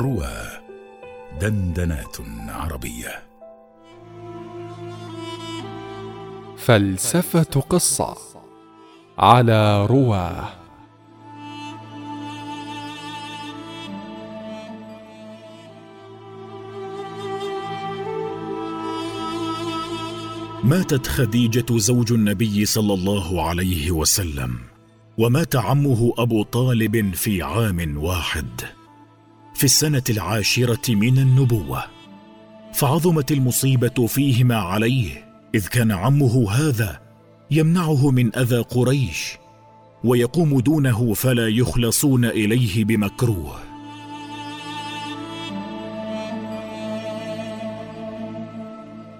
روى دندنات عربية. فلسفة قصة على رواه ماتت خديجة زوج النبي صلى الله عليه وسلم ومات عمه أبو طالب في عام واحد. في السنة العاشرة من النبوة فعظمت المصيبة فيهما عليه إذ كان عمه هذا يمنعه من أذى قريش ويقوم دونه فلا يخلصون إليه بمكروه.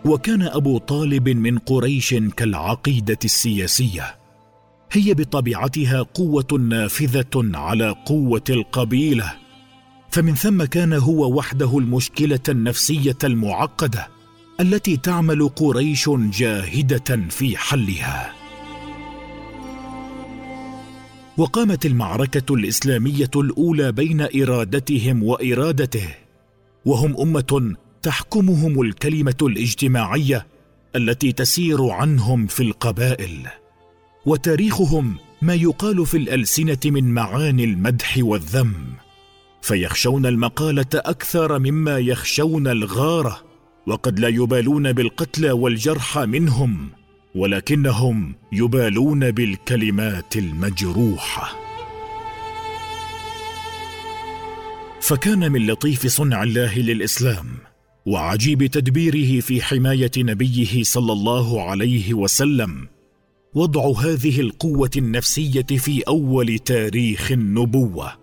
وكان أبو طالب من قريش كالعقيدة السياسية هي بطبيعتها قوة نافذة على قوة القبيلة فمن ثم كان هو وحده المشكلة النفسية المعقدة التي تعمل قريش جاهدة في حلها. وقامت المعركة الإسلامية الأولى بين إرادتهم وإرادته وهم أمة تحكمهم الكلمة الاجتماعية التي تسير عنهم في القبائل وتاريخهم ما يقال في الألسنة من معاني المدح والذم. فيخشون المقالة أكثر مما يخشون الغارة وقد لا يبالون بالقتلى والجرحى منهم ولكنهم يبالون بالكلمات المجروحة. فكان من لطيف صنع الله للإسلام وعجيب تدبيره في حماية نبيه صلى الله عليه وسلم وضع هذه القوة النفسية في أول تاريخ النبوة.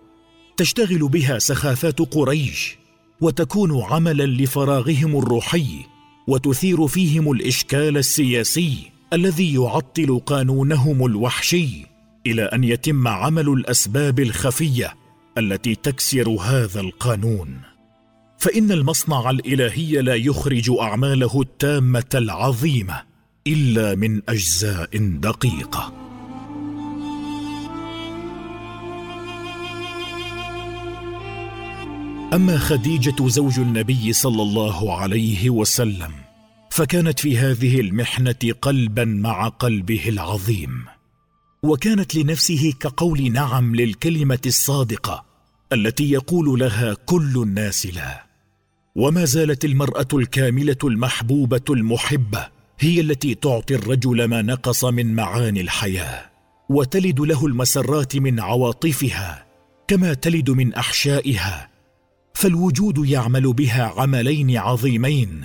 تشتغل بها سخافات قريش وتكون عملا لفراغهم الروحي وتثير فيهم الإشكال السياسي الذي يعطل قانونهم الوحشي إلى أن يتم عمل الأسباب الخفية التي تكسر هذا القانون. فإن المصنع الإلهي لا يخرج أعماله التامة العظيمة إلا من أجزاء دقيقة. أما خديجة زوج النبي صلى الله عليه وسلم فكانت في هذه المحنة قلبا مع قلبه العظيم وكانت لنفسه كقول نعم للكلمة الصادقة التي يقول لها كل الناس لا. وما زالت المرأة الكاملة المحبوبة المحبة هي التي تعطي الرجل ما نقص من معاني الحياة وتلد له المسرات من عواطفها كما تلد من أحشائها فالوجود يعمل بها عملين عظيمين.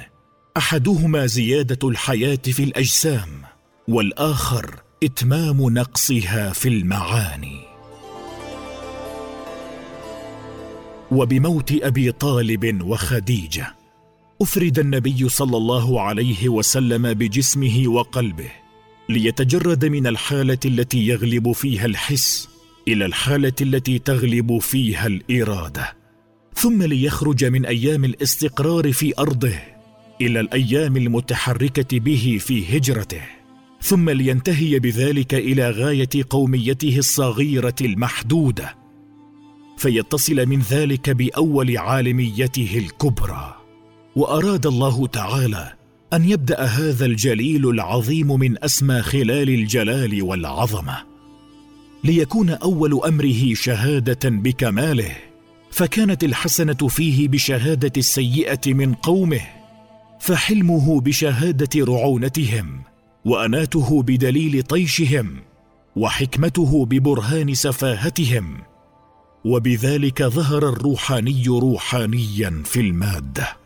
أحدهما زيادة الحياة في الأجسام والآخر إتمام نقصها في المعاني. وبموت أبي طالب وخديجة أفرد النبي صلى الله عليه وسلم بجسمه وقلبه ليتجرد من الحالة التي يغلب فيها الحس إلى الحالة التي تغلب فيها الإرادة. ثم ليخرج من أيام الاستقرار في أرضه إلى الأيام المتحركة به في هجرته ثم لينتهي بذلك إلى غاية قوميته الصغيرة المحدودة فيتصل من ذلك بأول عالميته الكبرى. وأراد الله تعالى أن يبدأ هذا الجليل العظيم من أسمى خلال الجلال والعظمة ليكون أول أمره شهادة بكماله. فكانت الحسنة فيه بشهادة السيئة من قومه فحلمه بشهادة رعونتهم وأناته بدليل طيشهم وحكمته ببرهان سفاهتهم وبذلك ظهر الروحاني روحانيا في المادة.